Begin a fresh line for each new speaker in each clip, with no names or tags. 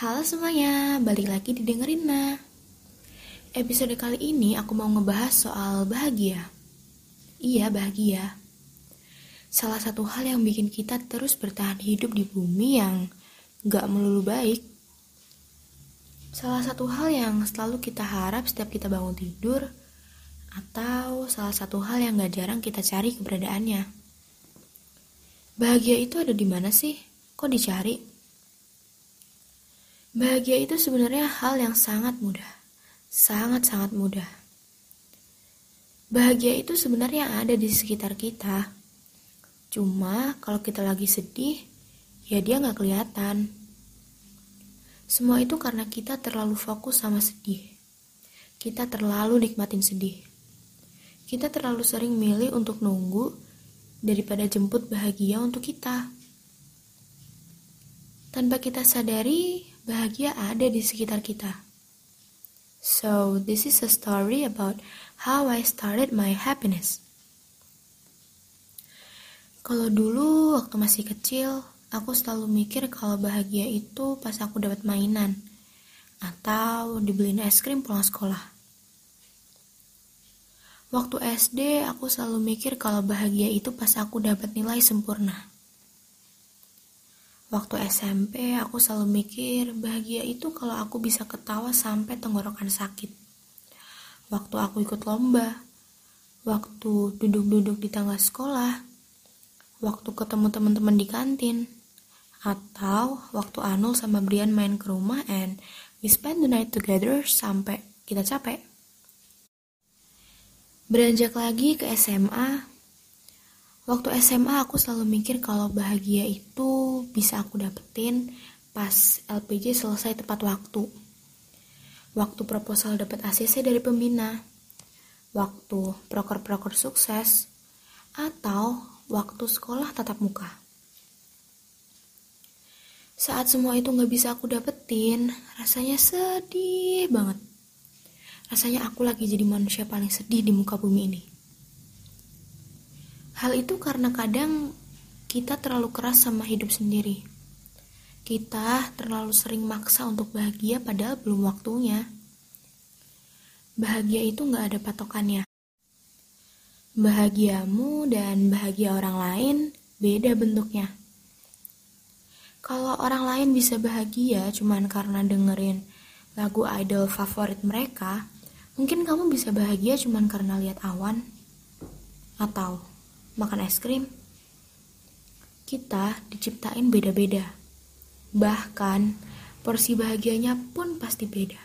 Halo semuanya, balik lagi didengerin nah. Episode kali ini aku mau ngebahas soal bahagia. Iya, bahagia. Salah satu hal yang bikin kita terus bertahan hidup di bumi yang gak melulu baik. Salah satu hal yang selalu kita harap setiap kita bangun tidur, atau salah satu hal yang gak jarang kita cari keberadaannya. Bahagia itu ada di mana sih? Kok dicari? Bahagia itu sebenarnya hal yang sangat mudah. Sangat-sangat mudah. Bahagia itu sebenarnya ada di sekitar kita. Cuma kalau kita lagi sedih, ya dia nggak kelihatan. Semua itu karena kita terlalu fokus sama sedih. Kita terlalu nikmatin sedih. Kita terlalu sering milih untuk nunggu daripada jemput bahagia untuk kita. Tanpa kita sadari, bahagia ada di sekitar kita. So, this is a story about how I started my happiness. Kalau dulu waktu masih kecil, aku selalu mikir kalau bahagia itu pas aku dapat mainan atau dibeliin es krim pulang sekolah. Waktu SD, aku selalu mikir kalau bahagia itu pas aku dapat nilai sempurna. Waktu SMP, aku selalu mikir bahagia itu kalau aku bisa ketawa sampai tenggorokan sakit. Waktu aku ikut lomba, waktu duduk-duduk di tangga sekolah, waktu ketemu teman-teman di kantin, atau waktu Anul sama Brian main ke rumah and we spend the night together sampai kita capek. Beranjak lagi ke SMA, Waktu SMA aku selalu mikir kalau bahagia itu bisa aku dapetin pas LPG selesai tepat waktu. Waktu proposal dapat ACC dari pembina. Waktu proker-proker sukses. Atau waktu sekolah tatap muka. Saat semua itu gak bisa aku dapetin, rasanya sedih banget. Rasanya aku lagi jadi manusia paling sedih di muka bumi ini. Hal itu karena kadang kita terlalu keras sama hidup sendiri. Kita terlalu sering maksa untuk bahagia padahal belum waktunya. Bahagia itu gak ada patokannya. Bahagiamu dan bahagia orang lain beda bentuknya. Kalau orang lain bisa bahagia cuman karena dengerin lagu idol favorit mereka, mungkin kamu bisa bahagia cuman karena lihat awan atau makan es krim. Kita diciptain beda-beda. Bahkan porsi bahagianya pun pasti beda.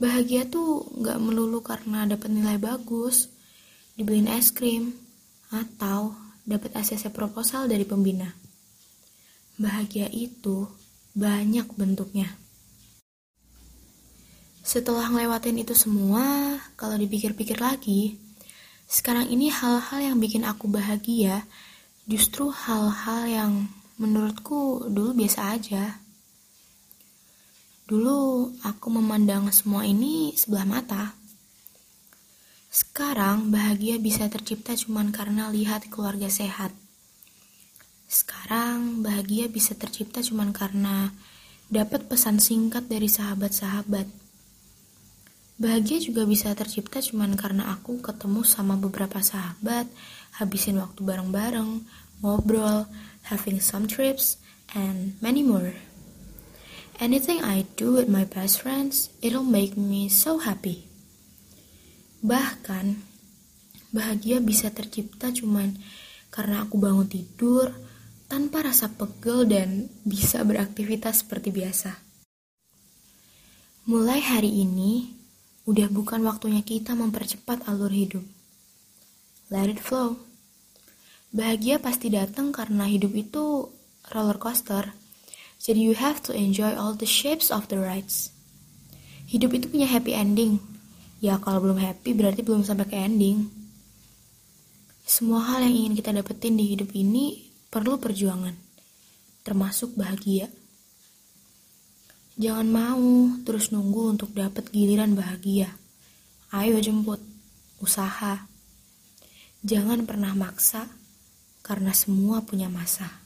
Bahagia tuh gak melulu karena dapat nilai bagus, dibeliin es krim, atau dapat ACC proposal dari pembina. Bahagia itu banyak bentuknya. Setelah ngelewatin itu semua, kalau dipikir-pikir lagi, sekarang ini hal-hal yang bikin aku bahagia justru hal-hal yang menurutku dulu biasa aja. Dulu aku memandang semua ini sebelah mata. Sekarang bahagia bisa tercipta cuma karena lihat keluarga sehat. Sekarang bahagia bisa tercipta cuma karena dapat pesan singkat dari sahabat-sahabat Bahagia juga bisa tercipta cuman karena aku ketemu sama beberapa sahabat, habisin waktu bareng-bareng, ngobrol, having some trips, and many more. Anything I do with my best friends, it'll make me so happy. Bahkan, bahagia bisa tercipta cuman karena aku bangun tidur tanpa rasa pegel dan bisa beraktivitas seperti biasa. Mulai hari ini, Udah bukan waktunya kita mempercepat alur hidup. Let it flow. Bahagia pasti datang karena hidup itu roller coaster. Jadi you have to enjoy all the shapes of the rides. Hidup itu punya happy ending. Ya kalau belum happy berarti belum sampai ke ending. Semua hal yang ingin kita dapetin di hidup ini perlu perjuangan. Termasuk bahagia. Jangan mau terus nunggu untuk dapat giliran bahagia. Ayo jemput, usaha. Jangan pernah maksa, karena semua punya masa.